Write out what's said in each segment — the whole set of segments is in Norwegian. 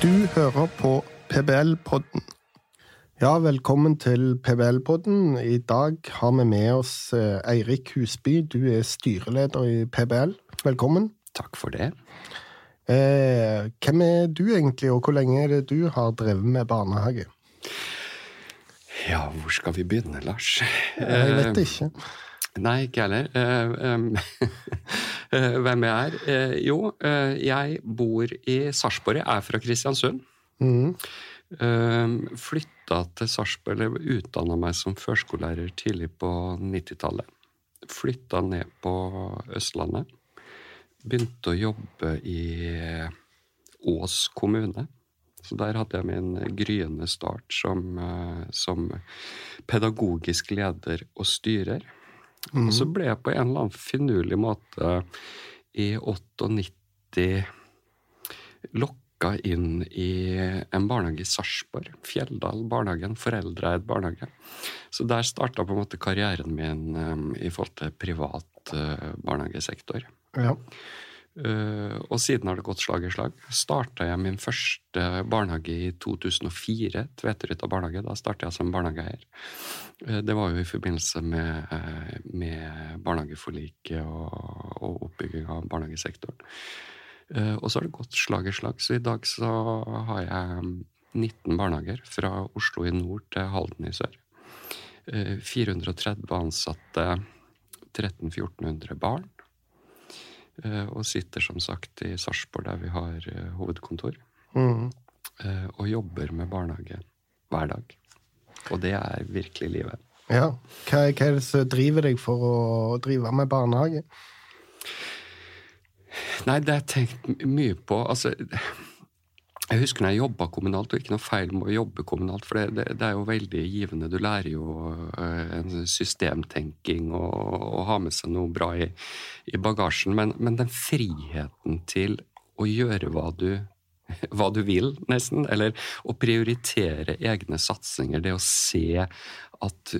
Du hører på PBL-podden. Ja, velkommen til PBL-podden. I dag har vi med oss eh, Eirik Husby. Du er styreleder i PBL. Velkommen. Takk for det. Eh, hvem er du egentlig, og hvor lenge er det du har drevet med barnehage? Ja, hvor skal vi begynne, Lars? Jeg vet ikke. Nei, ikke jeg heller. Eh, em, eh, Hvem jeg er? Eh, Jo, eh, jeg bor i Sarpsborg. Jeg er fra Kristiansund. Um, Flytta til Sarpsborg, eller utdanna meg som førskolelærer tidlig på 90-tallet. Flytta ned på Østlandet. Begynte å jobbe i Ås kommune. Så der hadde jeg min gryende start som, eh, som pedagogisk leder og styrer. Og så ble jeg på en eller annen finurlig måte i 98 lokka inn i en barnehage i Sarpsborg. Fjelldal barnehage, en foreldreeid barnehage. Så der starta på en måte karrieren min um, i forhold til privat uh, barnehagesektor. Ja. Uh, og siden har det gått slag i slag. Starta jeg min første barnehage i 2004, Tveterhytta barnehage. Da starta jeg som barnehageeier. Uh, det var jo i forbindelse med, uh, med barnehageforliket og, og oppbygging av barnehagesektoren. Og så har det gått slag i slag, så i dag så har jeg 19 barnehager fra Oslo i nord til Halden i sør. Uh, 430 ansatte, 1300-1400 barn. Eh, og sitter som sagt i Sarpsborg, der vi har eh, hovedkontor. Mhm. eh, Og jobber med barnehage hver dag. Og det er virkelig livet. ja. Hva, hva er det som driver deg for å drive med barnehage? Nei, det har jeg tenkt mye på. Altså, jeg husker når jeg jobba kommunalt, og ikke noe feil med å jobbe kommunalt, for det, det, det er jo veldig givende. Du lærer jo eh, en systemtenking og, og har med seg noe bra i, i bagasjen. Men, men den friheten til å gjøre hva du, hva du vil, nesten, eller å prioritere egne satsinger, det å se at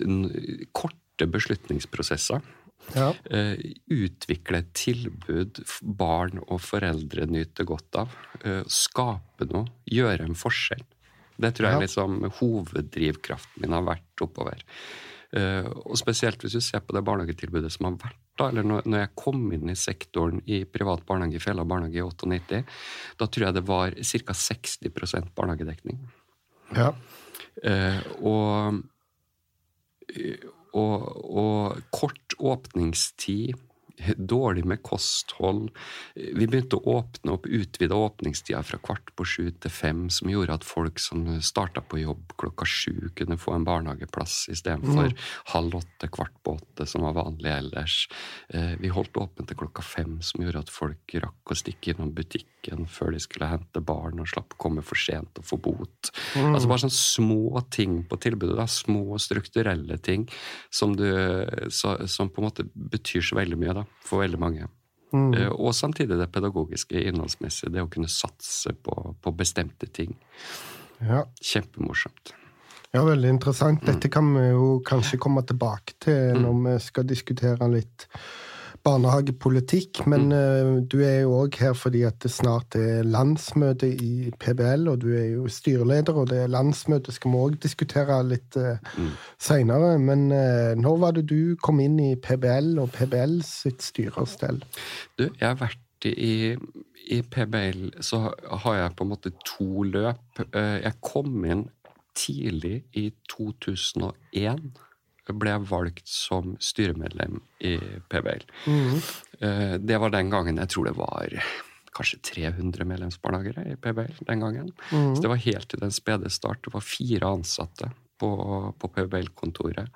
korte beslutningsprosesser Ja. eh, utvikle et tilbud barn og foreldre nyter godt av. Eh, skape noe, gjøre en forskjell. Det tror jeg Ja. liksom hoveddrivkraften min har vært oppover. Eh, og spesielt hvis du ser på det barnehagetilbudet som har vært da, eller når, når jeg kom inn i sektoren i privat barnehage, i Fella barnehage i 98, da tror jeg det var ca. 60% barnehagedekning. ja. Eh, og, og, og kort åpningstid, dårlig med kosthold. Vi begynte å åpne opp, utvide åpningstida fra kvart på sju til fem, som gjorde at folk som starta på jobb klokka sju, kunne få en barnehageplass istedenfor mm. halv åtte, kvart på åtte, som var vanlig ellers. Eh, Vi holdt åpent til klokka fem, som gjorde at folk rakk å stikke innom butikken før de skulle hente barn, og slapp å komme for sent og få bot. Altså bare sånne små ting på tilbudet, da. små strukturelle ting som, du, så, som på en måte betyr så veldig mye da, for veldig mange. Mm. Eh, Og samtidig det pedagogiske innholdsmessige, det å kunne satse på, på bestemte ting. ja. Kjempemorsomt. Ja, veldig interessant. Dette kan vi jo kanskje komme tilbake til når vi skal diskutere litt barnehagepolitikk. Men mm. du er jo òg her fordi at det snart er landsmøte i PBL, og du er jo styreleder, og det er landsmøte skal vi òg diskutere litt mm. seinere. Men eh, når var det du kom inn i PBL og PBL sitt styrestell? Du, jeg har vært i, i PBL, så har jeg på en måte to løp. Eh, Jeg kom inn tidlig i 2001. Ble jeg valgt som styremedlem i PBL. Eh, Det var den gangen jeg tror det var kanskje 300 medlemsbarnehager i PBL den gangen. Så det var helt til den spede start. Det var fire ansatte på, på PBL-kontoret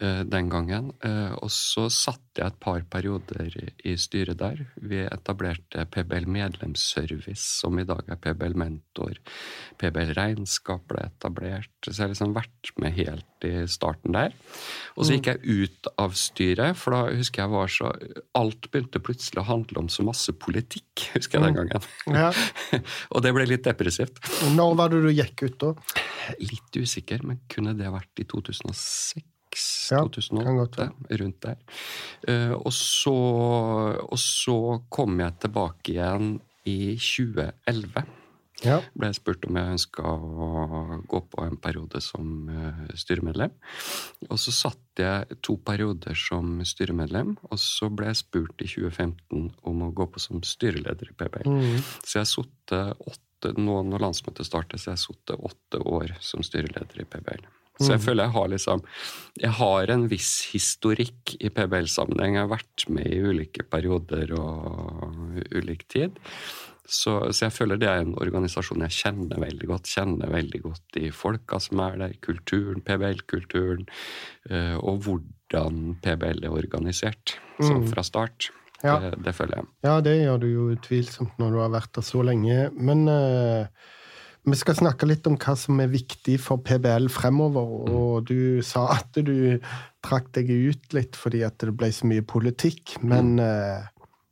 den gangen. Eh, og så satt jeg et par perioder i styret der. Vi etablerte PBL Medlemsservice, som i dag er PBL Mentor. PBL Regnskap ble etablert. Så jeg har liksom vært med helt i starten der. Og så gikk jeg ut av styret, for da husker jeg var så Alt begynte plutselig å handle om så masse politikk, husker jeg den gangen. Ja. og det ble litt depressivt. Når var det du gikk ut, da? Litt usikker, men kunne det vært i 2006? Ja, 2008, kan rundt der. Eh, og, så, og så kom jeg tilbake igjen i 2011. Ja. ble jeg spurt om jeg ønska å gå på en periode som eh, styremedlem. Og så satt jeg to perioder som styremedlem, og så ble jeg spurt i 2015 om å gå på som styreleder i PBL. Mm. Så jeg har sittet åtte nå når landsmøtet starter, så jeg har sittet åtte år som styreleder i PBL. Så jeg føler jeg har liksom Jeg har en viss historikk i PBL-sammenheng. Jeg har vært med i ulike perioder og ulik tid. Så, så jeg føler det er en organisasjon jeg kjenner veldig godt. Kjenner veldig godt de folka som er der, kulturen, PBL-kulturen, eh, og hvordan PBL er organisert sånn fra start. Ja. Det, det føler jeg. Ja, det gjør du jo utvilsomt når du har vært der så lenge. Men eh, vi skal snakke litt om hva som er viktig for PBL fremover. Og du sa at du trakk deg ut litt fordi at det ble så mye politikk. Men eh,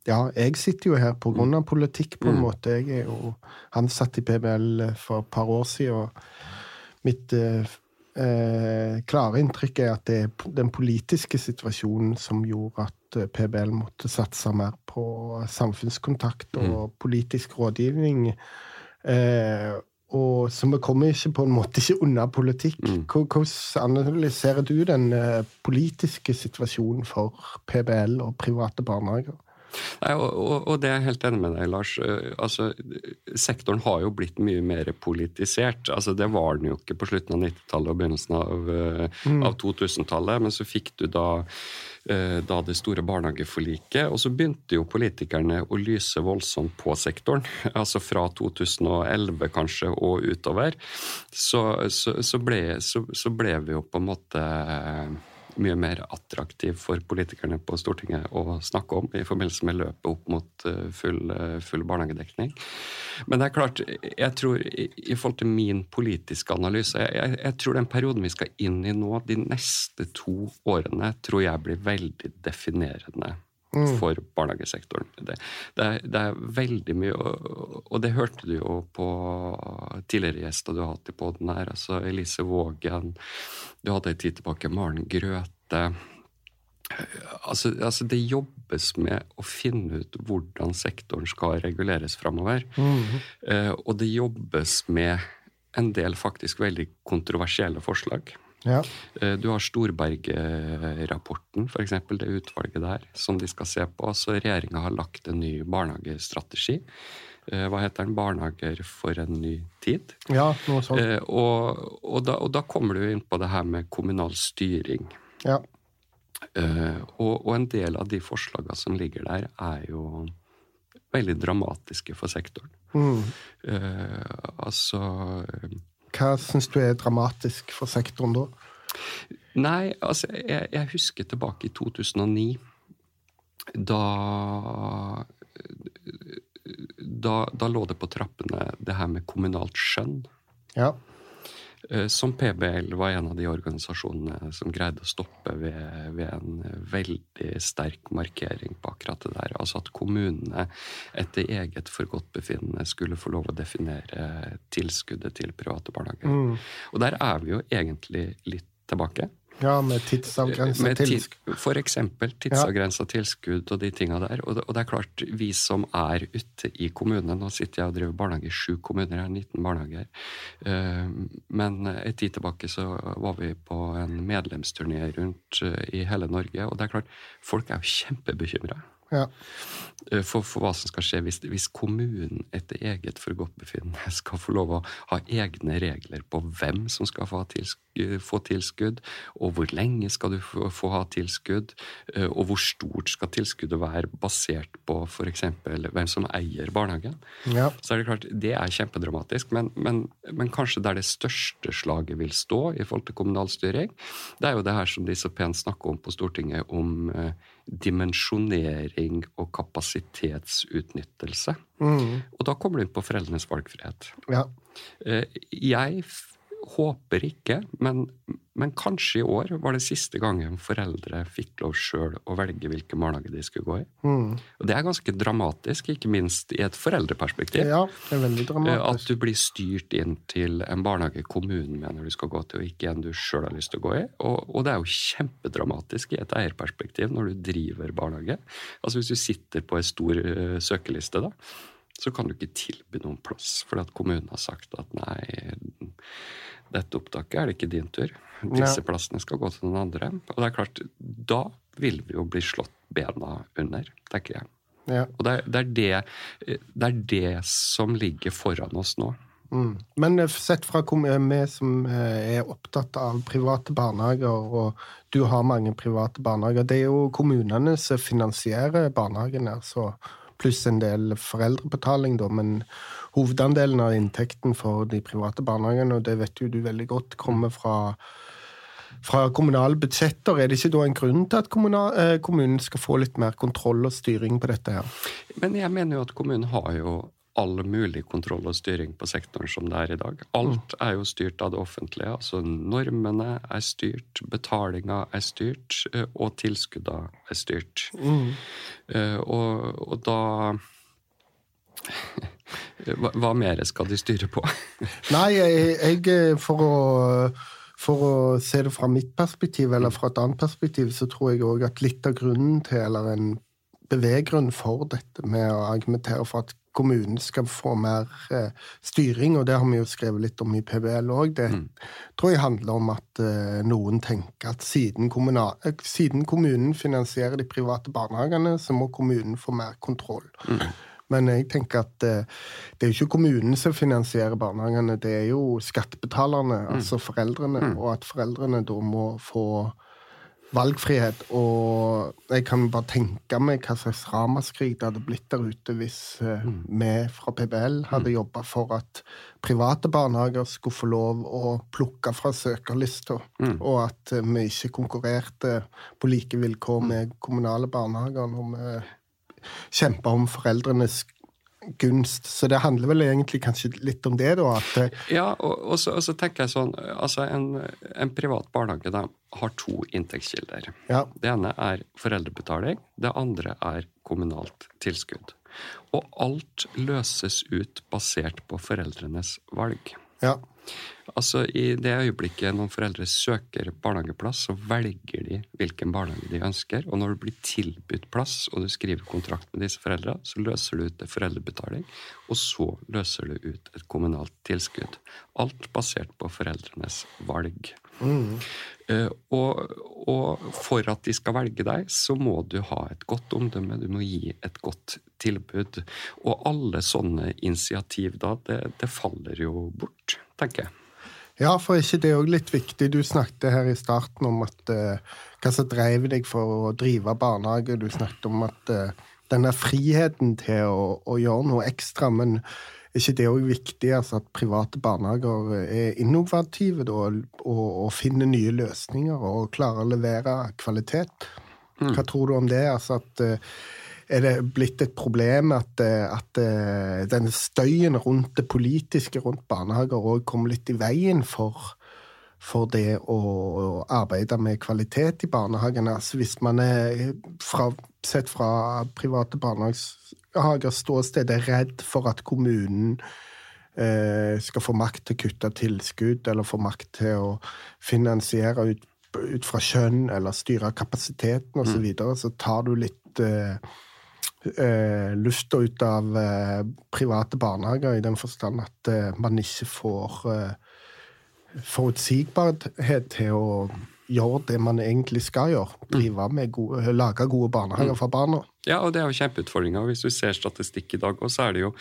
ja, jeg sitter jo her på grunn av politikk, på en måte. Jeg er jo ansatt i PBL for et par år siden. og Mitt eh, eh, klare inntrykk er at det er den politiske situasjonen som gjorde at eh, PBL måtte satse mer på samfunnskontakt og politisk rådgivning. Eh, og Så vi kommer ikke på en måte ikke unna politikk. Mm. Hvordan analyserer du den eh, politiske situasjonen for PBL og private barnehager? Nei, og, og, og det er jeg helt enig med deg, Lars. Eh, Altså, sektoren har jo blitt mye mer politisert. Altså, det var den jo ikke på slutten av 90-tallet og begynnelsen av, mm. av 2000-tallet. Men så fikk du da, eh, da det store barnehageforliket, og så begynte jo politikerne å lyse voldsomt på sektoren. Altså fra 2011 kanskje og utover. Så, så, så, ble, så, ble vi jo på en måte mye mer attraktiv for politikerne på Stortinget å snakke om i forbindelse med løpet opp mot eh, full, eh, full barnehagedekning. Men det er klart, jeg tror i, forhold til min politiske analyse jeg, jeg tror den perioden vi skal inn i nå, de neste to årene, tror jeg blir veldig definerende. For barnehagesektoren. Det, det, er, det er veldig mye, og, det hørte du jo på tidligere gjester du har hatt i poden her. altså Elise Vågen, du hadde en tid tilbake Maren Grøthe. Altså, altså, det jobbes med å finne ut hvordan sektoren skal reguleres framover. Eh, og det jobbes med en del faktisk veldig kontroversielle forslag. Ja. Eh, Du har Storberget-rapporten, f.eks. det utvalget der, som de skal se på. Så regjeringa har lagt en ny barnehagestrategi. Eh, Hva heter den? 'Barnehager for en ny tid'. ja, noe sånt. Eh, Og, og, da, og da kommer du inn på det her med kommunal styring. Ja. Og, og en del av de forslagene som ligger der, er jo veldig dramatiske for sektoren. Mm. Altså Hva syns du er dramatisk for sektoren da? Nei, altså, jeg, jeg husker tilbake i 2009. Da da, da lå det på trappene det her med kommunalt skjønn. Ja. Eh, Som PBL var en av de organisasjonene som greide å stoppe ved, ved en veldig sterk markering på akkurat det der. Altså at kommunene etter eget forgodtbefinnende skulle få lov å definere tilskuddet til private barnehager. Og der er vi jo egentlig litt tilbake. Ja, med tidsavgrensa tilskudd. For eksempel tidsavgrensa tilskudd og de tinga der. Og det, og det er klart, vi som er ute i kommunene Nå sitter jeg og driver barnehage i sju kommuner, jeg har 19 barnehager. Eh, Men en tid tilbake så var vi på en medlemsturné rundt eh, i hele Norge. Og det er klart, folk er jo kjempebekymra. Ja. Eh, For, for hva som skal skje hvis, hvis kommunen etter eget forgodtbefinnende skal få lov å ha egne regler på hvem som skal få, tilskudd, få tilskudd, og hvor lenge skal du få, få ha tilskudd, eh, og hvor stort skal tilskuddet være basert på f.eks. hvem som eier barnehagen. ja. Så er det klart, det er kjempedramatisk, men, men, men kanskje der det største slaget vil stå i forhold til kommunal styring, det er jo det her som de så pent snakker om på Stortinget, om eh, dimensjonering og kapasitetsutnyttelse. Mm. Og da kommer du inn på foreldrenes valgfrihet. ja. Eh, jeg håper ikke, men, men kanskje i år var det siste gangen foreldre fikk lov sjøl å velge hvilken barnehage de skulle gå i. Mm. Og det er ganske dramatisk, ikke minst i et foreldreperspektiv. ja, det er veldig dramatisk. At du blir styrt inn til en barnehage kommunen mener du skal gå til, og ikke en du sjøl har lyst til å gå i. Og, og det er jo kjempedramatisk i et eierperspektiv når du driver barnehage. Altså Hvis du sitter på en stor uh, søkeliste, da, så kan du ikke tilby noen plass fordi at kommunen har sagt at nei, dette opptaket er det ikke din tur. Disse plassene skal gå til noen andre. Og det er klart, da vil vi jo bli slått bena under, tenker jeg. Ja. Og det, det, er det, det, er det, som ligger foran oss nå. Mm. Men eh, sett fra vi som eh, er opptatt av private barnehager, og du har mange private barnehager, det er jo kommunene som finansierer barnehagene. Så pluss en del foreldrebetaling, da. Men hovedandelen av inntekten for de private barnehagene, og det vet jo du veldig godt, kommer fra, fra kommunale budsjetter. Er det ikke da en grunn til at eh, kommunen skal få litt mer kontroll og styring på dette her? Men jeg mener jo at kommunen har jo all mulig kontroll og styring på sektoren som det er i dag. Alt er jo styrt av det offentlige. altså Normene er styrt, betalinga er styrt, eh, og tilskudda er styrt. Mm. Uh, og, og, da hva, hva, mer skal de styre på? Nei, jeg, jeg for å for å se det fra mitt perspektiv, eller fra et annet perspektiv, så tror jeg òg at litt av grunnen til, eller en beveggrunn for dette med å argumentere for at kommunen skal få mer eh, styring, og det har vi jo skrevet litt om i PBL òg. Det mm. tror jeg handler om at eh, noen tenker at siden, eh, siden, kommunen finansierer de private barnehagene, så må kommunen få mer kontroll. Mm. Men jeg tenker at det er jo ikke kommunen som finansierer barnehagene, det er jo skattebetalerne, mm. altså foreldrene, mm. og at foreldrene da må få valgfrihet. Og jeg kan bare tenke meg hva slags ramaskrik det hadde blitt der ute hvis uh, mm. vi fra PBL hadde mm. jobba for at private barnehager skulle få lov å plukke fra søkerlista, mm. og at uh, vi ikke konkurrerte på like vilkår mm. med kommunale barnehager når vi kjempa om foreldrenes gunst. Så det handler vel egentlig kanskje litt om det, da? At eh, ja, og, og, så, og, så, tenker jeg sånn Altså, en, en privat barnehage da, har to inntektskilder. Ja. Det ene er foreldrebetaling, det andre er kommunalt tilskudd. Og alt løses ut basert på foreldrenes valg. Ja. Altså, I det øyeblikket noen foreldre søker barnehageplass, så velger de hvilken barnehage de ønsker. Og når det blir tilbudt plass, og du skriver kontrakt med disse foreldra, så løser du ut en foreldrebetaling, og så løser du ut et kommunalt tilskudd. Alt basert på foreldrenes valg. Mm. Uh, og, og, for at de skal velge deg, så må du ha et godt omdømme, du må gi et godt tilbud. Og alle sånne initiativ da, det, det faller jo bort, tenker jeg. Ja, for ikke det òg litt viktig? Du snakket her i starten om at uh, hva som drev deg for å drive barnehage. Du snakket om at uh, denne friheten til å, å, gjøre noe ekstra. Men er ikke det òg viktig altså, at private barnehager er innovative da, og, og, finner nye løsninger og klarer å levere kvalitet? Mm. Hva tror du om det? Altså at uh, er det blitt et problem at, eh, at eh, denne støyen rundt det politiske rundt barnehager òg kommer litt i veien for, for det å, arbeide med kvalitet i barnehagene. Altså hvis man er fra, sett fra private barnehagers ståsted er redd for at kommunen eh, skal få makt til å kutte tilskudd, eller få makt til å finansiere ut, ut fra kjønn, eller styre kapasiteten osv., så, mm. videre, så tar du litt eh, eh, lufta ut av eh, private barnehager, i den forstand at eh, man ikke får forutsigbarhet til å gjøre det man egentlig skal gjøre. Drive med gode, Lage gode barnehager for barna. Ja, og det er jo kjempeutfordringa. Hvis du ser statistikk i dag, så er det jo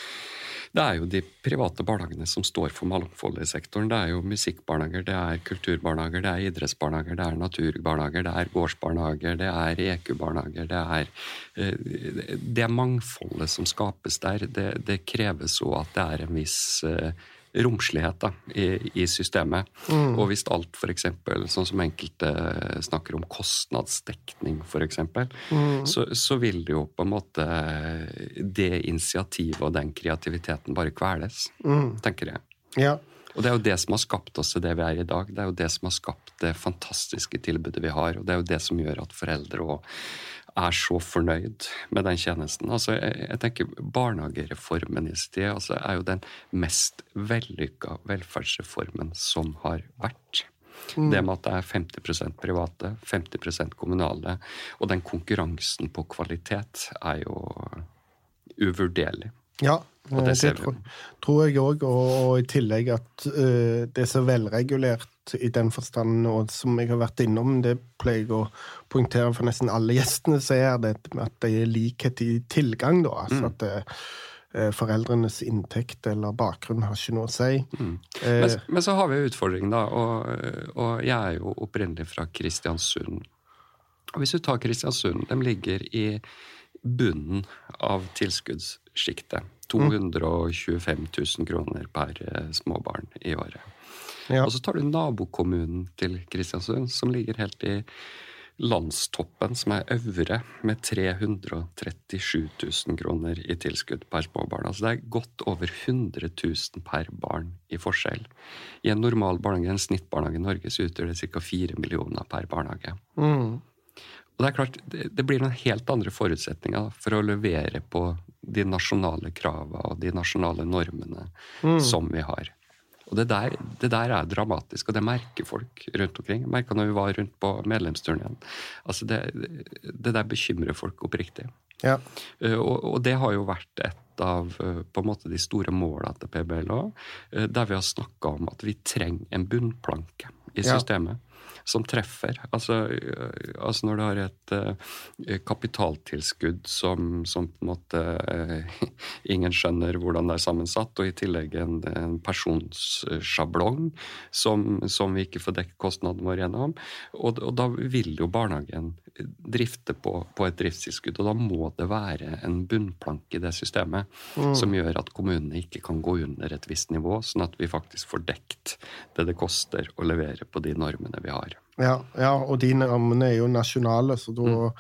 det er jo de private barnehagene som står for mangfoldet i sektoren. Det er jo musikkbarnehager, det er kulturbarnehager, det er idrettsbarnehager, det er naturbarnehager, det er gårdsbarnehager, det er EQ-barnehager. Det er eh, det mangfoldet som skapes der, det, det kreves òg at det er en viss eh, romslighet da, i, i systemet. Mm. Og hvis alt f.eks., sånn som enkelte snakker om kostnadsdekning f.eks., mm. så, så vil det jo på en måte det initiativet og den kreativiteten bare kveles, mm. tenker jeg. Ja. Og det er jo det som har skapt oss til det vi er i dag. Det er jo det som har skapt det fantastiske tilbudet vi har, og det er jo det som gjør at foreldre og er så fornøyd med den tjenesten. Altså, jeg, jeg tenker Barnehagereformen i sted altså, er jo den mest vellykka velferdsreformen som har vært. Mm. Det med at det er 50% private, 50% kommunale, og den konkurransen på kvalitet er jo uvurderlig. Ja, Og det det, tror, tror jeg òg. Og, og i tillegg at uh, det er så velregulert i den forstand, og som jeg har vært innom, det pleier jeg å poengtere for nesten alle gjestene som er det, at det er likhet i tilgang, da. Altså Mm. at det, foreldrenes inntekt eller bakgrunn har ikke noe å si. Mm. Eh, Men, men så har vi utfordringen, utfordring, da. Og, og jeg er jo opprinnelig fra Kristiansund. Og hvis du tar Kristiansund, de ligger i bunnen av tilskuddssjiktet. 225 000 kroner per eh, småbarn i året. Ja. Og så tar du nabokommunen til Kristiansund, som ligger helt i landstoppen, som er øvre, med 337 000 kroner i tilskudd per småbarn. Altså det er godt over 100 000 per barn i forskjell. I en normal barnehage, en snittbarnehage i Norge, så utgjør det ca. 4 millioner per barnehage. Mm. Og det er klart, det, blir noen helt andre forutsetninger for å levere på de nasjonale kravene og de nasjonale normene som vi har. Og det der, det der er dramatisk, og det merker folk rundt omkring. Jeg merka når vi var rundt på medlemsturneen. Altså det, det der bekymrer folk oppriktig. ja. Eh, Og, og det har jo vært et av eh, på en måte de store måla til PBL òg, der vi har snakka om at vi trenger en bunnplanke i Ja. Som treffer. Altså, eh, altså når du har et eh, kapitaltilskudd som, som på en måte eh, ingen skjønner hvordan det er sammensatt, og i tillegg en, en pensjonssjablong som, som vi ikke får dekket kostnadene våre gjennom. Og, og da vil jo barnehagen drifte på, på et driftstilskudd, og da må det være en bunnplanke i det systemet som gjør at kommunene ikke kan gå under et visst nivå, sånn at vi faktisk får dekt det det koster å levere på de normene vi har. Ja, ja, og de normene er jo nasjonale, så da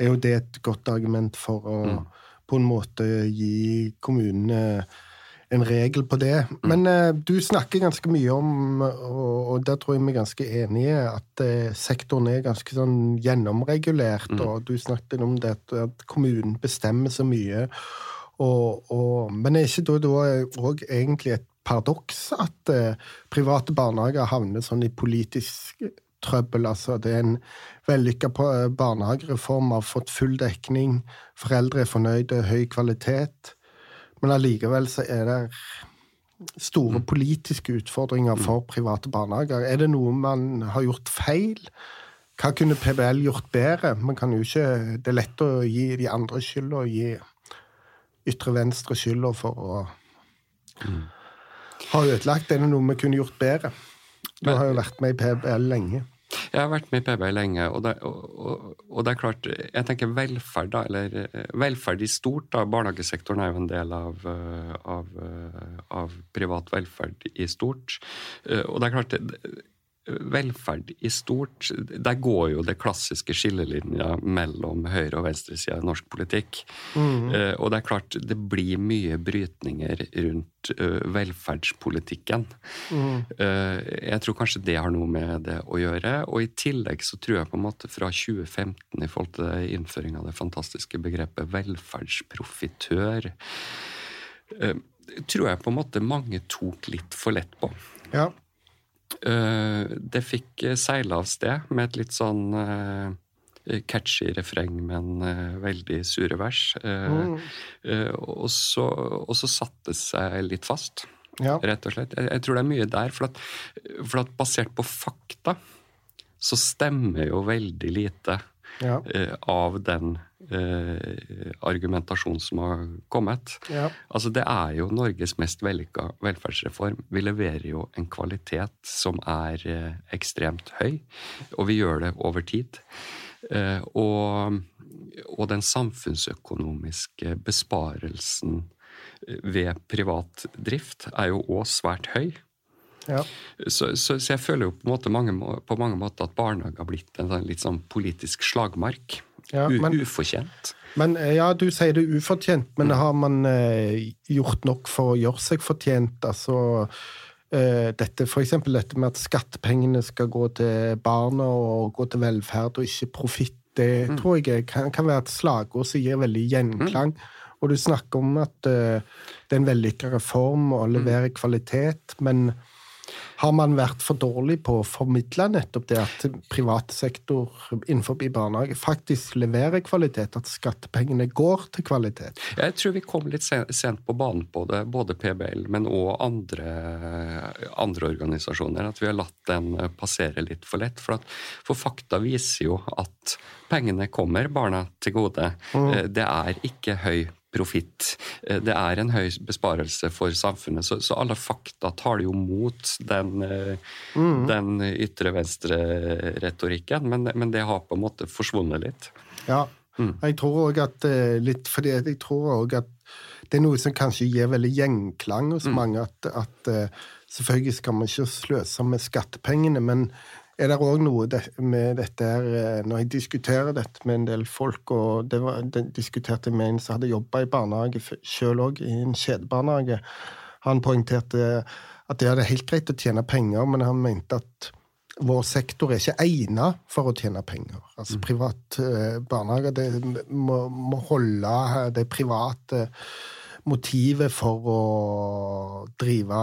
er jo det et godt argument for å på en måte gi kommunene en regel på det. Men uh, du snakker ganske mye om, og, og der tror jeg vi er ganske enige, at uh, sektoren er ganske sånn gjennomregulert, og du snakket om det at, kommunen bestemmer så mye. Og, og, men er ikke da òg egentlig et paradoks at uh, private barnehager havner sånn i politisk trøbbel. Altså, det er en vellykka barnehagereform, har fått full dekning, foreldre er fornøyde, høy kvalitet. Men allikevel så er det store politiske utfordringer for private barnehager. Er det noe man har gjort feil? Hva kunne PBL gjort bedre? Man kan jo ikke, Det er lett å gi de andre skylda, og gi ytre venstre skylda for å ha ødelagt. Er det noe vi kunne gjort bedre? Du har jo vært med i PBL lenge. Jeg har vært med i PB lenge, og det, og, og, og det er klart Jeg tenker velferd, da, eller eh, velferd i stort. da, Barnehagesektoren er jo en del av, eh, av, eh, av privat velferd i stort. Og det er klart Velferd i stort, der går jo det klassiske skillelinja mellom høyre- og venstresida i norsk politikk. Eh, Og det er klart det blir mye brytninger rundt uh, velferdspolitikken. Eh, Jeg tror kanskje det har noe med det å gjøre. Og i tillegg så tror jeg på en måte fra 2015 i forhold til innføring av det fantastiske begrepet velferdsprofitør, tror jeg på en måte mange tok litt for lett på. Ja. Eh, Det fikk eh, seile av sted med et litt sånn eh, catchy refreng, men en veldig sure vers. Mm. og, så, og så satte det seg litt fast, ja. rett og slett. Jeg, jeg tror det er mye der, for at, for at basert på fakta så stemmer jo veldig lite Ja. eh, av den eh, argumentasjonen som har kommet. Ja. Altså, det er jo Norges mest vellykka velferdsreform. Vi leverer jo en kvalitet som er eh, ekstremt høy, og vi gjør det over tid. Eh, og, og den samfunnsøkonomiske besparelsen eh, ved privat drift er jo òg svært høy. Ja. Så, så, så jeg føler jo på, måte mange, på mange måter at barnehage har blitt en sånn litt sånn politisk slagmark. Ja, men- ufortjent. Men eh, ja, du sier det er ufortjent, men har man eh, gjort nok for å gjøre seg fortjent? Altså eh, dette, eksempel dette med at skattepengene skal gå til barna og gå til velferd og ikke profitt. Det tror jeg kan, kan være et slagord som gir veldig gjenklang. Og du snakker om at eh, det er en vellykka reform og leverer kvalitet, men Har man vært for dårlig på å formidle nettopp det at privat sektor innenfor barnehage faktisk leverer kvalitet, at skattepengene går til kvalitet? Jeg tror vi kom litt sent på banen på det, både PBL, men òg andre, andre, organisasjoner. At vi har latt den passere litt for lett. For, at, for fakta viser jo at pengene kommer barna til gode. Mm. Eh, det er ikke høy profitt. Eh, det er en høy besparelse for samfunnet, så, så alle fakta tar jo mot den, eh, mm. den ytre venstre-retorikken, men, men, det har på en måte forsvunnet litt. Ja, mm. jeg tror òg at eh, litt fordi jeg tror også at det er noe som kanskje gir veldig gjenklang hos mm. mange, at, at selvfølgelig skal man ikke sløse med skattepengene, men er det òg noe med dette her eh, Når jeg diskuterer dette med en del folk, og det var, den diskuterte med en som hadde jobba i barnehage sjøl òg, i en kjedebarnehage, han poengterte at det er helt greit å tjene penger, men han mente at vår sektor er ikke egnet for å tjene penger. Altså mm. privat eh, barnehage det må, må holde det private motivet for å drive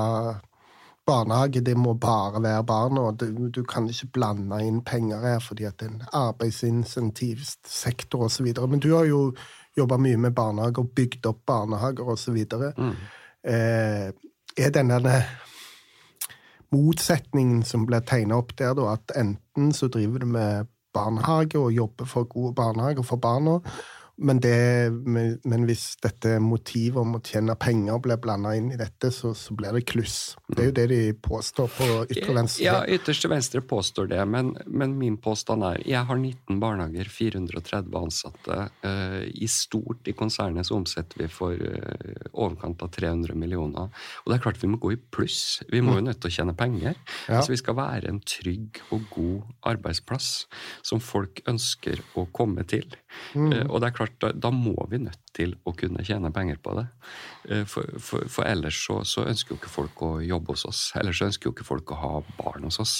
barnehage det må bare være barna. Du, du kan ikke blande inn penger her fordi at det er en arbeidsinsentivsektor osv. Men du har jo jobba mye med barnehager og bygd opp barnehager osv. Mm. Eh, er denne motsetningen som blir tegna opp der, da, at enten så driver du med barnehage og jobber for gode barnehager for barna, men, det, men, hvis dette motivet om å tjene penger blir blanda inn i dette, så, så, blir det kluss. Det er jo det de påstår på ytre venstre. Ja, ytterste venstre påstår det, men, men, min påstand er jeg har 19 barnehager, 430 ansatte. Uh, I stort i konsernet så omsetter vi for uh, overkant av 300 millioner. Og det er klart vi må gå i pluss. Vi må jo mm. nødt til å tjene penger. Ja. Altså, vi skal være en trygg og god arbeidsplass som folk ønsker å komme til. Mm. Uh, og det er klart klart, da, da, må vi nødt til å kunne tjene penger på det. Eh, for, for, for ellers så, så, ønsker jo ikke folk å jobbe hos oss. Ellers så ønsker jo ikke folk å ha barn hos oss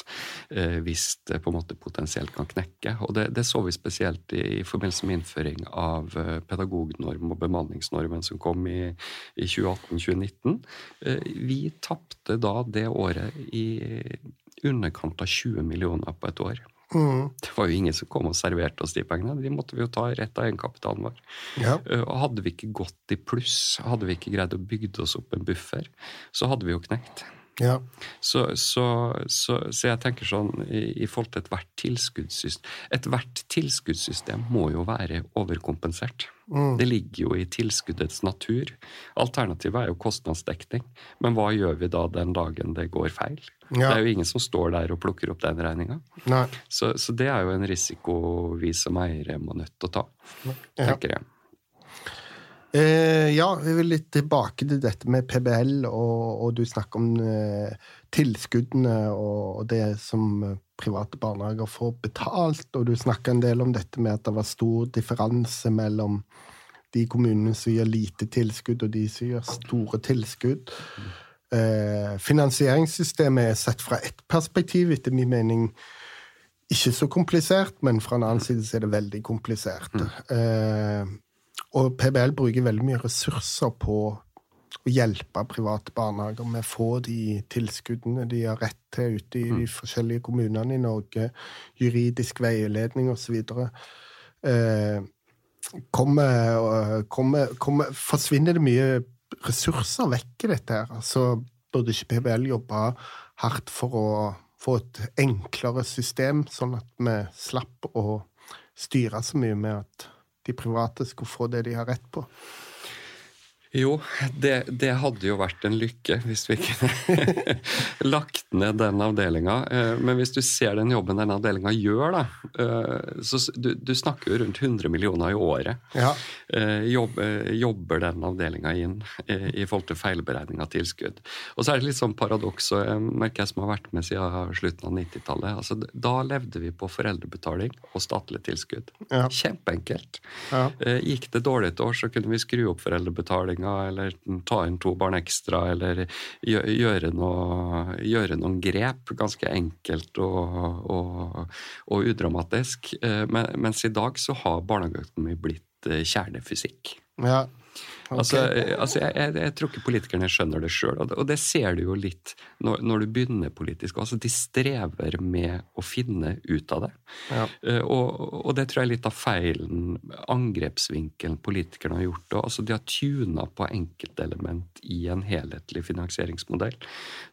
eh, hvis det på en måte potensielt kan knekke. Og det, det så vi spesielt i, i, forbindelse med innføring av eh, pedagognorm og bemanningsnormen som kom i, i 2018-2019. Vi tapte da det året i underkant av 20 millioner på et år. Mm. Det var jo ingen som kom og serverte oss de pengene. De måtte vi jo ta rett av egenkapitalen vår. Ja. Eh, og hadde vi ikke gått i pluss, hadde vi ikke greid å bygge oss opp en buffer, så hadde vi jo knekt. Ja. Så, så, så, så, jeg tenker sånn i, i forhold til ethvert tilskuddssystem Ethvert tilskuddssystem må jo være overkompensert. Mm. Det ligger jo i tilskuddets natur. Alternativet er jo kostnadsdekning. Men hva gjør vi da den dagen det går feil? Ja. Det er jo ingen som står der og plukker opp den regninga. Så, så, det er jo en risiko vi som eiere må nødt til å ta, tenker jeg. Eh, ja, vi vil litt tilbake til dette med PBL, og, og du snakker om eh, tilskuddene og, og, det som private barnehager får betalt, og du snakker en del om dette med at det var stor differanse mellom de kommunene som gir lite tilskudd, og de som gir store tilskudd. Eh, finansieringssystemet er sett fra ett perspektiv, etter min mening ikke så komplisert, men fra en annen side så er det veldig komplisert. Mm. Eh, og PBL bruker veldig mye ressurser på å hjelpe private barnehager med å få de tilskuddene de har rett til ute i de mm. forskjellige kommunene i Norge, juridisk veiledning osv. Eh, kommer, kommer, kommer, forsvinner det mye ressurser vekk i dette her? Altså, burde ikke PBL jobbe hardt for å få et enklere system, sånn at vi slapp å styre så mye med at de private skulle få det de har rett på. Jo, det, det, hadde jo vært en lykke hvis vi kunne lagt ned den avdelinga. Eh, men hvis du ser den jobben den avdelinga gjør, da eh, så du, du, snakker jo rundt 100 millioner i året. Ja. Eh, Jobb, jobber den avdelinga inn i forhold til feilberegning av tilskudd. Og så er det litt sånn paradoks, og jeg merker jeg som har vært med siden slutten av 90-tallet. Altså, da levde vi på foreldrebetaling og statlig tilskudd. Ja. Kjempeenkelt. Ja. Gikk det dårlig et år, så kunne vi skru opp foreldrebetalinga penger, eller ta inn to barn ekstra, eller gjøre, noe, gjøre noen grep. Ganske enkelt og, og, og udramatisk. Men, mens i dag så har barnehageøkonomi blitt eh, kjernefysikk. Ja. Okay. Altså, altså jeg, jeg, jeg, tror ikke politikerne skjønner det sjøl, og, og, det ser du jo litt når, når, du begynner politisk. Altså, de strever med å finne ut av det. Ja. Uh, og, og, det tror jeg er litt av feilen, angrepsvinkelen politikerne har gjort. Altså, de har tuna på enkeltelement i en helhetlig finansieringsmodell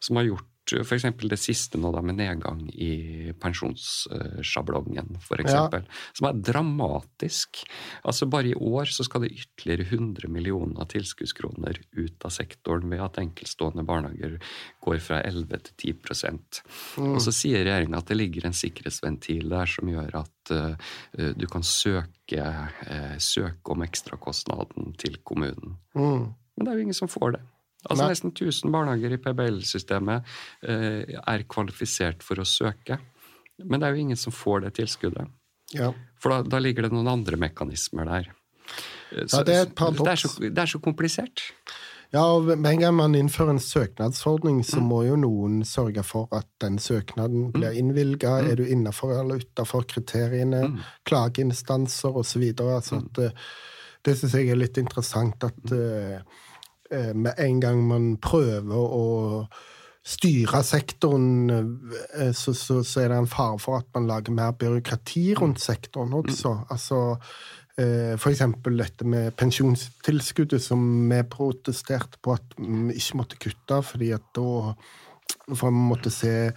som har gjort f.eks. det siste nå da med nedgang i pensjonssjablongen, f.eks., ja. som er dramatisk. Altså Bare i år så skal det ytterligere 100 millioner tilskuddskroner ut av sektoren ved at enkeltstående barnehager går fra 11 til 10 mm. Og så sier regjeringa at det ligger en sikkerhetsventil der som gjør at uh, du kan søke, uh, søke om ekstrakostnaden til kommunen. Mm. Men det er jo ingen som får det. Altså Nesten 1000 barnehager i PBL-systemet eh, er kvalifisert for å søke. Men det er jo ingen som får det tilskuddet. Ja. For da, da, ligger det noen andre mekanismer der. Så, ja, det, er det, er så, det, er så, komplisert. Ja, og Med en gang man innfører en søknadsordning, så må jo noen sørge for at den søknaden blir mm. innvilga. Mm. Er du innafor eller utafor kriteriene? Mm. Klageinstanser osv. Altså mm. det, det syns jeg er litt interessant at Eh, med en gang man prøver å styre sektoren, eh, så, så, så, er det en fare for at man lager mer byråkrati rundt sektoren også. Mm. Altså, F.eks. for eksempel dette med pensjonstilskuddet, som vi protesterte på at vi ikke måtte kutte, fordi at da for vi måtte se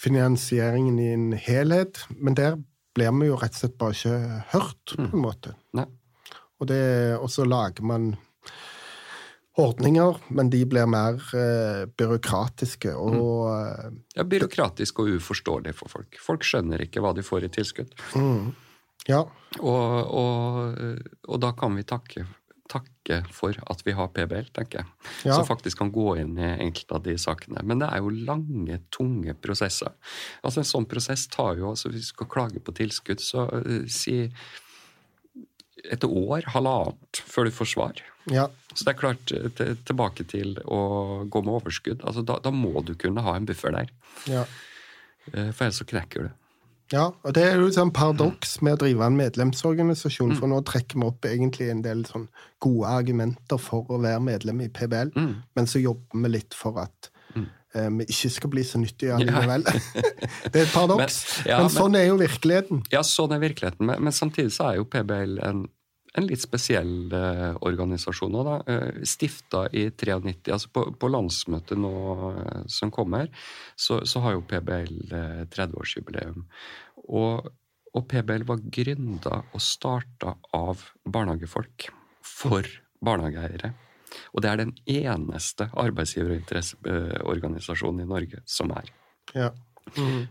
finansieringen i en helhet. Men der blir vi jo rett og slett bare ikke hørt, på en mm. måte. Og, det, og så lager man ordninger, men de blir mer eh, byråkratiske og mm. Eh, ja, byråkratiske og uforståelige for folk. Folk skjønner ikke hva de får i tilskudd. Mm. Ja. Og, og, og, da kan vi takke, takke, for at vi har PBL, tenker jeg. Ja. Som faktisk kan gå inn i enkelte av de sakene. Men det er jo lange, tunge prosesser. Altså En sånn prosess tar jo altså Hvis du skal klage på tilskudd, så uh, si et år, halvannet, før du får svar. Ja. Så det er klart, tilbake til å gå med overskudd. Altså, da, da, må du kunne ha en buffer der. Ja. Eh, for ellers så knekker du. Ja, og det er jo et sånn paradoks med å drive en medlemsorganisasjon, for nå trekker vi opp egentlig en del sånn gode argumenter for å være medlem i PBL, mm. men så jobber vi litt for at vi ikke skal bli så nyttige allikevel. Ja. det er et paradoks, men, ja, men, sånn er jo virkeligheten. Ja, sånn er virkeligheten, men, men samtidig så er jo PBL en en litt spesiell eh, organisasjon nå, da. Eh, Stifta i 93. Altså på, på landsmøtet nå eh, som kommer, så, så har jo PBL eh, 30-årsjubileum. Og, og, PBL var gründa og starta av barnehagefolk for barnehageeiere. Og det er den eneste arbeidsgiver- og interesseorganisasjonen i Norge som er. Ja. Mm.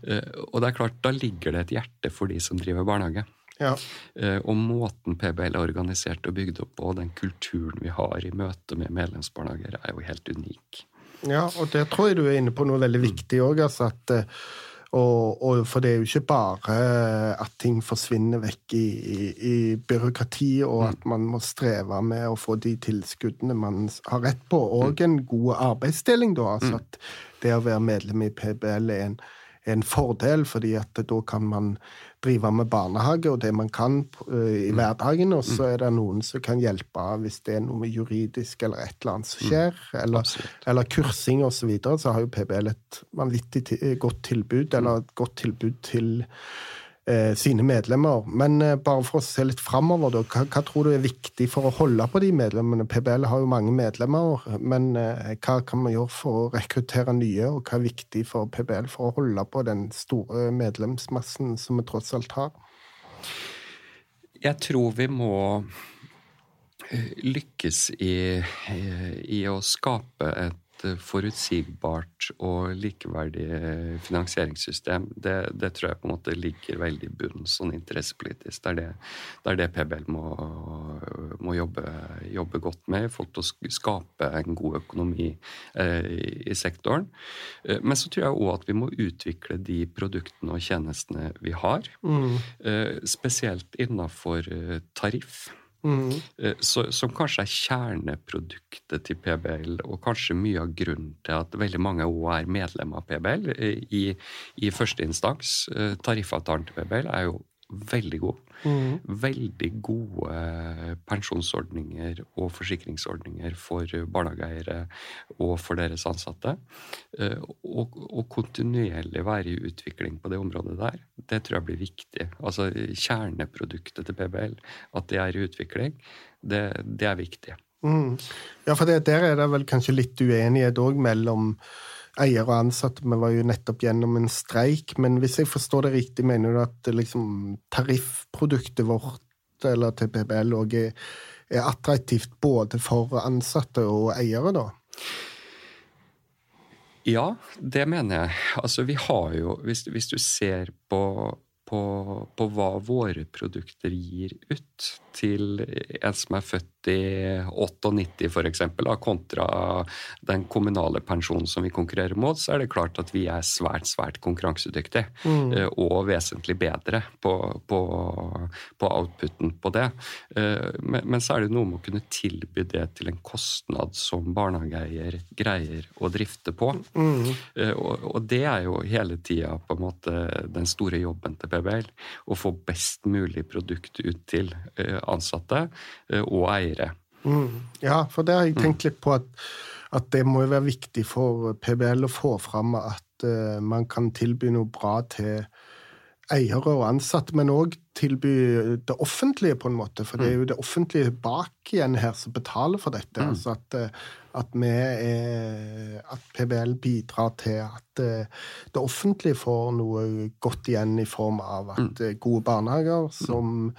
Og det er klart, da ligger det et hjerte for de som driver barnehage. Ja. Eh, og måten PBL er organisert og bygd opp på, den kulturen vi har i møte med medlemsbarnehager, er jo helt unik. Ja, og der tror jeg du er inne på noe veldig viktig òg. Altså eh, og, og, for det er jo ikke bare at ting forsvinner vekk i, i, i byråkrati, og at man må streve med å få de tilskuddene man har rett på, og mm. en god arbeidsdeling, da. Altså mm. at det å være medlem i PBL er en, er en fordel, fordi at da kan man drive med barnehage og det man kan uh, i mm. hverdagen, og så mm. er det noen som kan hjelpe hvis det er noe juridisk eller et eller annet som mm. skjer, eller, eller kursing osv., så, videre, så har jo PBL et vanvittig godt tilbud, eller et godt tilbud til eh, sine medlemmer. Men eh, bare for å se litt framover, hva, hva, tror du er viktig for å holde på de medlemmene? PBL har jo mange medlemmer, men eh, hva kan man gjøre for å rekruttere nye, og hva er viktig for PBL for å holde på den store medlemsmassen som vi tross alt har? Jeg tror vi må lykkes lykkes i, i å skape et Eh, forutsigbart og likeverdig eh, finansieringssystem, det, det, tror jeg på en måte ligger veldig i bunnen sånn interessepolitisk. Det er det, det, er det PBL må, må jobbe, jobbe, godt med i forhold til å skape en god økonomi eh, i sektoren. Eh, men så tror jeg òg at vi må utvikle de produktene og tjenestene vi har. Mm. Eh, spesielt innafor tariff. Mm. som kanskje er kjerneproduktet til PBL, og kanskje mye av grunnen til at veldig mange òg er medlem av PBL eh, i, i første instans. Eh, tariffavtalen til PBL er jo veldig god. Mm. Veldig gode pensjonsordninger og forsikringsordninger for barnehageeiere og for deres ansatte. Eh, og, og, kontinuerlig være i utvikling på det området der, det tror jeg blir viktig. Altså kjerneproduktet til PBL, at det er i utvikling, det, det er viktig. Mm. Ja, for det, der er det vel kanskje litt uenighet òg mellom eiere og ansatte. Vi var jo nettopp gjennom en streik. Men hvis jeg forstår det riktig, mener du at liksom, tariffproduktet vårt eller til PBL òg er, er, attraktivt både for ansatte og eiere, da? Ja, det mener jeg. Altså, vi har jo Hvis, hvis du ser på på, på, hva våre produkter gir ut til en som er født 98 f.eks., kontra den kommunale pensjonen som vi konkurrerer mot, så er det klart at vi er svært svært konkurransedyktige. Mm. Eh, og vesentlig bedre på, på, på, outputen på det. Eh, men, men, så er det noe med å kunne tilby det til en kostnad som barnehageeier greier å drifte på. Mm. Eh, og, og, det er jo hele tida på en måte den store jobben til PBL. Å få best mulig produkt ut til ansatte og eiere. Mm. Ja, for det har jeg tenkt litt på at, at, det må være viktig for PBL å få fram at uh, man kan tilby noe bra til eiere og ansatte, men òg tilby det offentlige, på en måte. For det er jo det offentlige bak igjen her som betaler for dette. Mm. Altså at, eh, at, vi er, at PBL bidrar til at eh, det offentlige får noe godt igjen i form av at mm. gode barnehager som mm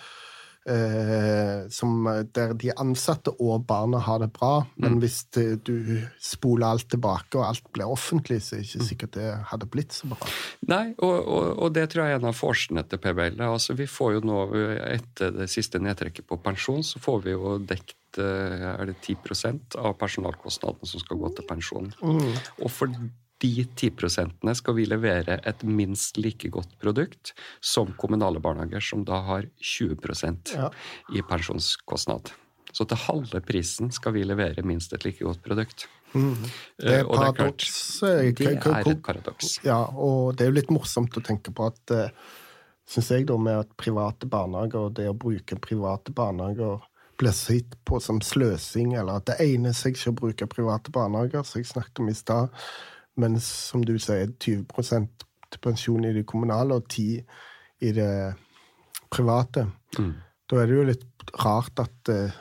eh, som, der de ansatte og barna har det bra. Men mm. hvis det, du spoler alt tilbake, og alt blir offentlig, så er det ikke mm. sikkert det hadde blitt så bra. Nei, og, og, og det tror jeg er en av forskjellene til PBL. Altså, vi får jo nå, etter det siste nedtrekket på pensjon, så får vi jo dekt eh, er det 10% av personalkostnadene som skal gå til pensjon. Mm. Og for de 10% skal vi levere et minst like godt produkt som kommunale barnehager, som da har 20 ja. i pensjonskostnad. Så til halve prisen skal vi levere minst et like godt produkt. Mm. Det er, paradoks, det, er et paradoks. Ja, og det er jo litt morsomt å tenke på at eh, Syns jeg, da, med at private barnehager og det å bruke private barnehager blir sett på som sløsing, eller at det egner seg ikke å bruke private barnehager, som jeg snakket om i stad, mens som du sier, 20 til pensjon i det kommunale og 10 i det private. Mm. Da er det jo litt rart at uh,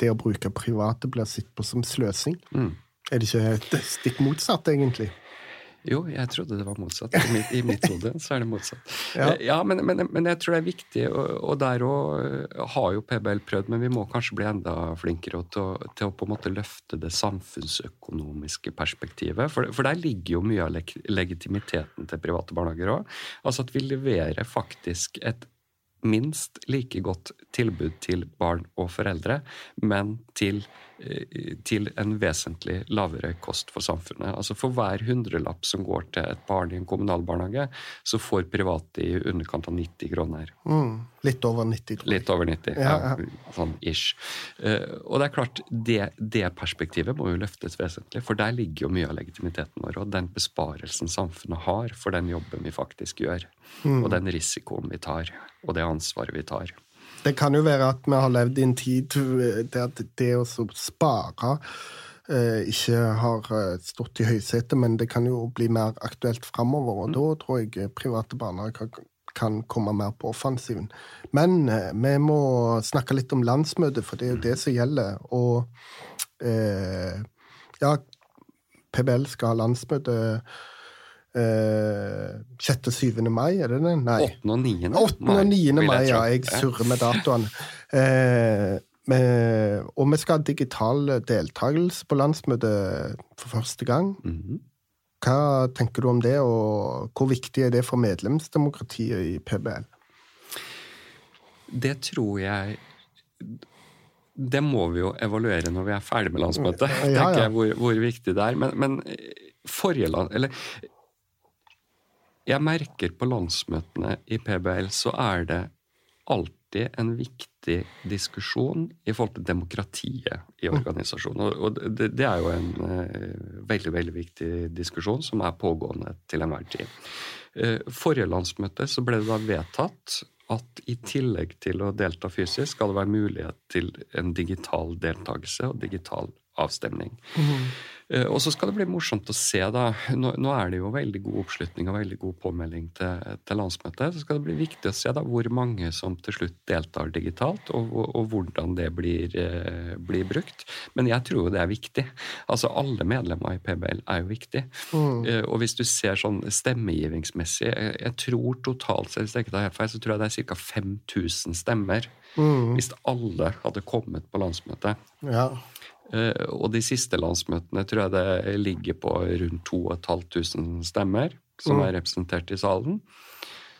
det å bruke private blir sett på som sløsing. Mm. Er det ikke stikk motsatt, egentlig? Jo, jeg trodde det var motsatt. I mitt, i mitt hode så er det motsatt. Ja, eh, ja men, men, men, jeg tror det er viktig, og, og der òg eh, har jo PBL prøvd, men vi må kanskje bli enda flinkere til til å på en måte løfte det samfunnsøkonomiske perspektivet. For, for der ligger jo mye av legitimiteten til private barnehager òg. Altså at vi leverer faktisk et minst like godt tilbud til barn og foreldre, men til Eh, til en vesentlig lavere kost for samfunnet. Altså For hver hundrelapp som går til et barn i en kommunal barnehage, så får private i underkant av 90 kroner. Mm, litt over 90, tror jeg. Litt over 90, ja, ja. sånn ish. Uh, og det er klart, det, det, perspektivet må jo løftes vesentlig, for der ligger jo mye av legitimiteten vår, og den besparelsen samfunnet har for den jobben vi faktisk gjør, mm. og den risikoen vi tar, og det ansvaret vi tar. Det kan jo være at vi har levd i en tid der det å spare eh, ikke har eh, stått i høysetet, men det kan jo bli mer aktuelt framover. Og mm. da tror jeg private barnehager kan komme mer på offensiven. Men eh, vi må snakke litt om landsmøtet, for det er jo det som gjelder. Og eh, ja, PBL skal ha landsmøte 6.-7. Eh, mai, er det det? Nei. 8. og 9. 8. og 9. mai, ja. Jeg surrer med datoene. Eh, og vi skal ha digital deltakelse på landsmøtet for første gang. Mhm. Hva tenker du om det, og hvor viktig er det for medlemsdemokratiet i PBL? Det tror jeg Det må vi jo evaluere når vi er ferdig med landsmøtet. Ja, ja. tenker jeg hvor, hvor, viktig det er. Men, men forrige land, eller jeg merker på landsmøtene i PBL så er det alltid en viktig diskusjon i forhold til demokratiet i mm. organisasjonen. Og det, det er jo en uh, veldig, veldig viktig diskusjon som er pågående til enhver tid. Uh, forrige landsmøte så ble det da vedtatt at i tillegg til å delta fysisk, skal det være mulighet til en digital deltakelse og digital avstemning. Mm. Og så skal det bli morsomt å se, da. Nå, nå, er det jo veldig god oppslutning og veldig god påmelding til, til, landsmøtet. Så skal det bli viktig å se da hvor mange som til slutt deltar digitalt, og, og, og hvordan det blir, eh, blir, brukt. Men jeg tror jo det er viktig. Altså alle medlemmer i PBL er jo viktig. Mm. Eh, og hvis du ser sånn stemmegivingsmessig, jeg, jeg tror totalt sett, hvis jeg ikke tar helt feil, så tror jeg det er ca. 5000 stemmer. Mm. Hvis alle hadde kommet på landsmøtet. Ja. Eh, og de siste landsmøtene tror jeg det ligger på rundt 2500 stemmer som mm. er representert i salen.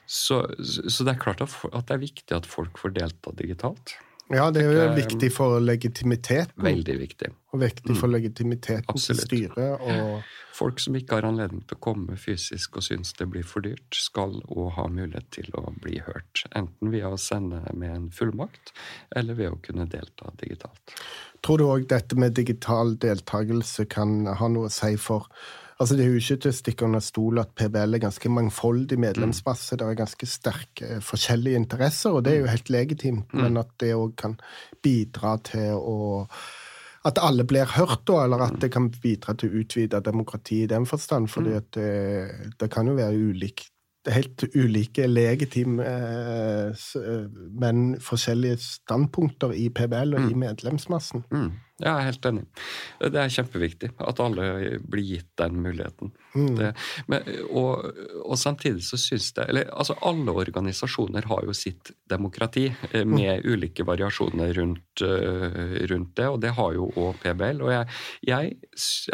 Så, så, det er klart at, det er viktig at folk får delta digitalt. Ja, det er jo viktig for legitimiteten. Veldig viktig. Og viktig for mm. legitimiteten Absolutt. til styret. Og... Folk som ikke har anledning til å komme fysisk og syns det blir for dyrt, skal òg ha mulighet til å bli hørt. Enten via å sende med en fullmakt, eller ved å kunne delta digitalt. Tror du òg dette med digital deltakelse kan ha noe å si for Altså, Det er jo ikke til å stikke under stol at PBL er ganske mangfoldig medlemsmasse. Mm. Det er ganske sterke forskjellige interesser, og det er jo mm. helt legitimt. Mm. Men at det òg kan bidra til å At alle blir hørt, da, eller at det kan bidra til å utvide demokrati i den forstand. fordi at det, det kan jo være ulikt helt ulike legitime, eh, men forskjellige standpunkter i PBL og i medlemsmassen. Mm. Jeg er helt enig. Det er kjempeviktig at alle blir gitt den muligheten. Mm. Det, men, og, og, samtidig så syns jeg eller, altså Alle organisasjoner har jo sitt demokrati eh, mm. med mm. ulike variasjoner rundt, uh, rundt, det, og det har jo òg PBL. Og jeg, jeg,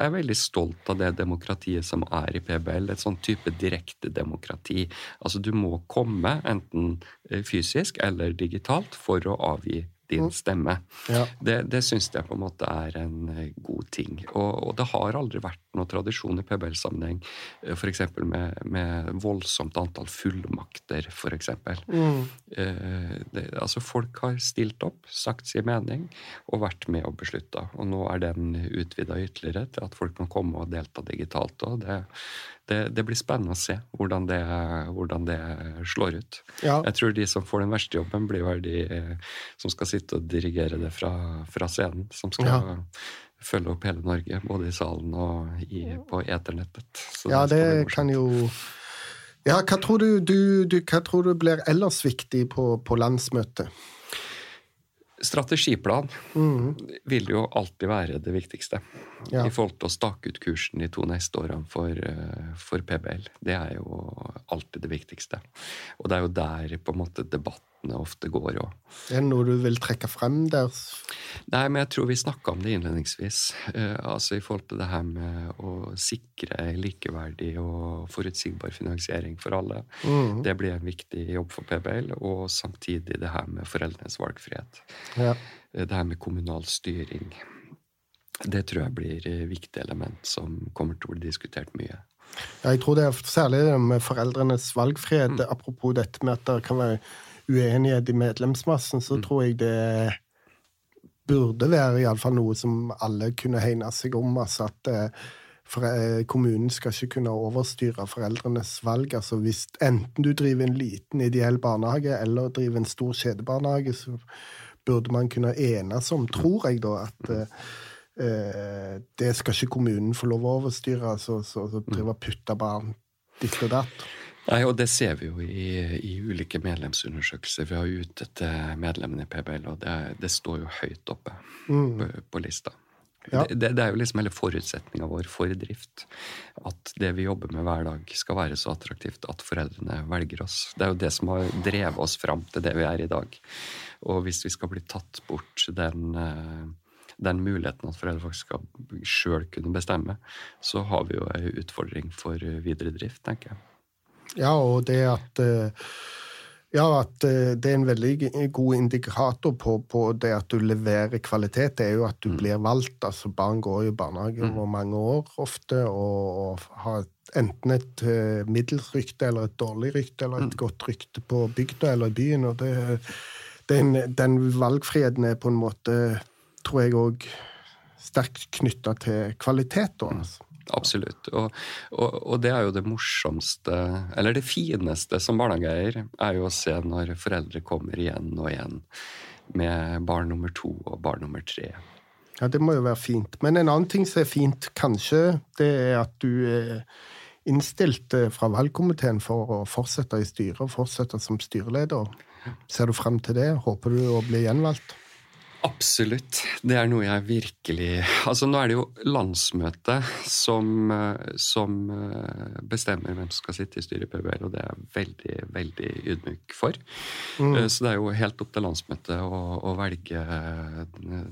er veldig stolt av det demokratiet som er i PBL. Et sånn type direkte demokrati. Altså du må komme, enten eh, fysisk eller digitalt, for å avgi din mm. stemme. Ja. Det, det syns jeg på en måte er en eh, god ting. Og, og det har aldri vært noen tradisjon i PBL-sammenheng eh, f.eks. Med, med voldsomt antall fullmakter, f.eks. Mm. Eh, altså folk har stilt opp, sagt sin mening og vært med og beslutta. Og nå er den utvida ytterligere til at folk kan komme og delta digitalt. og det det, det, blir spennende å se hvordan det, hvordan det slår ut. Ja. Jeg tror de som får den verste jobben, blir vel de som skal sitte og dirigere det fra, fra scenen. Som skal ja. følge opp hele Norge, både i salen og i, på eternettet. Så ja, det, det kan jo Ja, hva tror du, du, du, hva tror du blir ellers viktig på, på landsmøtet? Strategiplan mm. vil jo alltid være det viktigste ja. i forhold til å stake ut kursen de to neste årene for, eh, for, PBL. Det er jo alltid det viktigste. Og det er jo der på en måte debattene ofte går òg. Er det noe du vil trekke frem der? Nei, men jeg tror vi snakka om det innledningsvis. Uh, altså i forhold til det her med å sikre likeverdig og forutsigbar finansiering for alle. Mm. Det blir en viktig jobb for PBL. Og samtidig det her med foreldrenes valgfrihet. Ja. Uh, det her med kommunal styring. Det tror jeg blir et viktig element som kommer til å bli diskutert mye. Ja, jeg tror det er særlig det med foreldrenes valgfrihet. Mm. Apropos dette med at det kan være uenighet i medlemsmassen, så mm. tror jeg det burde være iallfall noe som alle kunne hegne seg om. altså at eh, for, eh, Kommunen skal ikke kunne overstyre foreldrenes valg. altså hvis Enten du driver en liten ideell barnehage eller driver en stor kjedebarnehage, så burde man kunne enes om, tror jeg, da, at eh, eh, det skal ikke kommunen få lov å overstyre, så, så, så drive og putte barn ditt og datt. Nei, og Det ser vi jo i, i ulike medlemsundersøkelser. Vi har jo ute til medlemmene i PBL, og det, det står jo høyt oppe mm. på, på, lista. Ja. Det, det, er jo liksom hele forutsetninga vår for drift. At det vi jobber med hver dag, skal være så attraktivt at foreldrene velger oss. Det er jo det som har drevet oss fram til det vi er i dag. Og hvis vi skal bli tatt bort den uh, den muligheten at foreldre faktisk skal sjøl kunne bestemme, så har vi jo ei utfordring for videre drift, tenker jeg. Ja, og det at eh, ja, at eh, det er en veldig god indikator på, på, det at du leverer kvalitet, det er jo at du mm. blir valgt. altså Barn går i barnehage mm. over mange år ofte og, og har enten et uh, middels rykte eller et dårlig rykte eller et mm. godt rykte på bygda eller i byen. og det, den, den valgfriheten er på en måte tror jeg òg sterkt knytta til kvalitet. Altså. Absolutt. Og, og, og, det er jo det morsomste, eller det fineste som barnehageeier, er jo å se når foreldre kommer igjen og igjen med barn nummer to og barn nummer tre. Ja, det må jo være fint. Men en annen ting som er fint, kanskje, det er at du er innstilt eh, fra valgkomiteen for å fortsette i styret og fortsette som styreleder. Ser du frem til det? Håper du å bli gjenvalgt? Absolutt. Det er noe jeg virkelig Altså, nå er det jo landsmøtet som, som eh, bestemmer hvem som skal sitte i styret i PBL, og det er jeg veldig, veldig ydmyk for. Mm. Eh, så det er jo helt opp til landsmøtet å, å, velge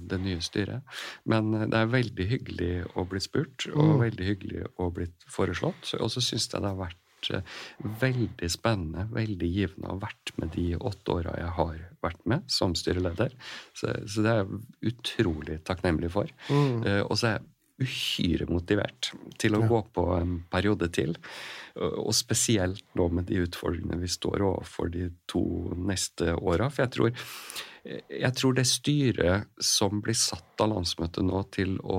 det nye styret. Men det er veldig hyggelig å bli spurt, og mm. veldig hyggelig å bli foreslått. Og så syns jeg det har vært Eh, veldig spennende, veldig givende å ha vært med de åtte åra jeg har vært med som styreleder. Så, så det er jeg utrolig takknemlig for. Mm. Uh, og så er jeg uhyre motivert til å ja. gå på en periode til. Og spesielt nå med de utfordringene vi står overfor de to neste åra. For jeg tror jeg tror det styret som blir satt av landsmøtet nå til å,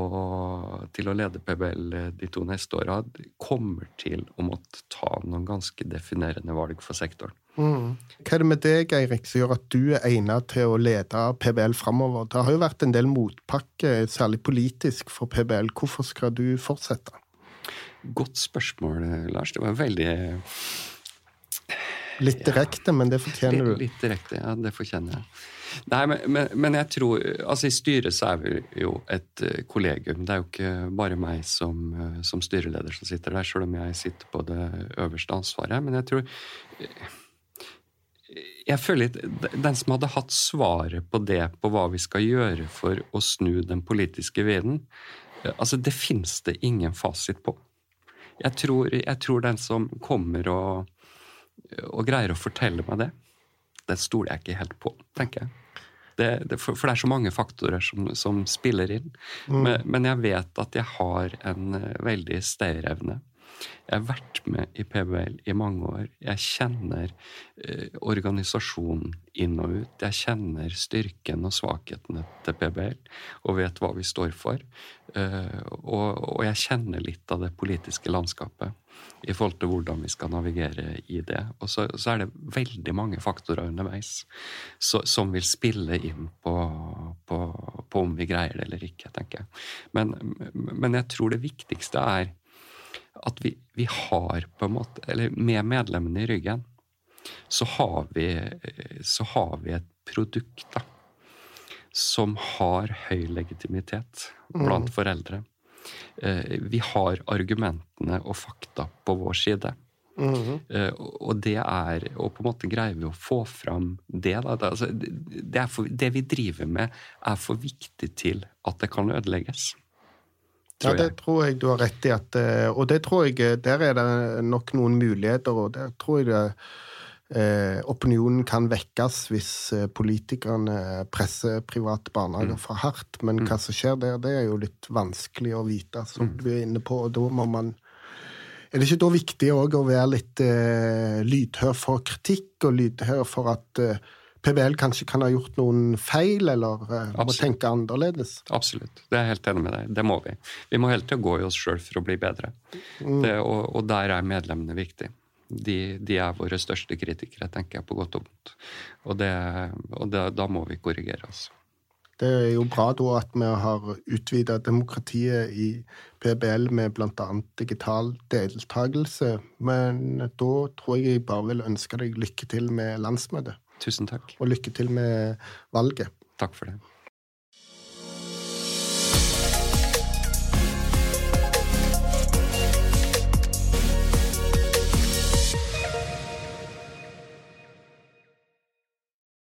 til å lede PBL de to neste åra, kommer til å måtte ta noen ganske definerende valg for sektoren. Mm. Hva er det med deg, Eirik, som gjør at du er egnet til å lede PBL framover? Det har jo vært en del motpakke, særlig politisk, for PBL. Hvorfor skal du fortsette? Godt spørsmål, Lars. Det var veldig Litt direkte, men det fortjener du. Litt direkte, ja. Det fortjener jeg. Nei, men, men, men, jeg tror altså I styret så er vi jo et uh, kollegium. Det er jo ikke bare meg som, uh, som styreleder som sitter der, selv om jeg sitter på det øverste ansvaret. Men jeg tror uh, jeg føler litt, Den som hadde hatt svaret på det, på hva vi skal gjøre for å snu den politiske vinden altså Det fins det ingen fasit på. Jeg tror, jeg tror den som kommer og, og greier å fortelle meg det, det stoler jeg ikke helt på, tenker jeg. Det, det, for, for, det er så mange faktorer som, som spiller inn. Mm. Men, men, jeg vet at jeg har en uh, veldig stayerevne. Jeg har vært med i PBL i mange år. Jeg kjenner eh, organisasjonen inn og ut. Jeg kjenner styrken og svakhetene til PBL og vet hva vi står for. Eh, og, og, jeg kjenner litt av det politiske landskapet i forhold til hvordan vi skal navigere i det. Og så, så er det veldig mange faktorer underveis så, som vil spille inn på, på, på, om vi greier det eller ikke, tenker jeg. Men, men jeg tror det viktigste er at vi, vi, har på en måte Eller med medlemmene i ryggen, så har vi, så har vi et produkt da, som har høy legitimitet blant mm. foreldre. Eh, vi har argumentene og fakta på vår side. Mm -hmm. Og det er Og på en måte greier vi å få fram det. Da. Det, altså, det, for, det vi driver med, er for viktig til at det kan ødelegges. Ja, det tror jeg du har rett i. At, eh, og det tror jeg, eh, der er det nok noen muligheter, og der tror jeg det, eh, opinionen kan vekkes hvis eh, politikerne presser private barnehager mm. for hardt. Men mm. hva som skjer der, det er jo litt vanskelig å vite, som mm. du er inne på. og da må man er det ikke da viktig å være litt eh, lydhør for kritikk, og lydhør for at eh, PBL kanskje kan ha gjort noen feil, eller uh, må tenke annerledes? Absolutt. Det er jeg helt enig med deg. Det må vi. Vi må hele tida gå i oss sjøl for å bli bedre. Mm. Det, og, og, der er medlemmene viktige. De, de, er våre største kritikere, tenker jeg, på godt og vondt. Og, det, og det, da må vi korrigere oss. Det er jo bra da at vi har utvida demokratiet i PBL med bl.a. digital deltakelse. Men da tror jeg jeg bare vil ønske deg lykke til med landsmøtet. Tusen takk. Og lykke til med valget. Takk for det.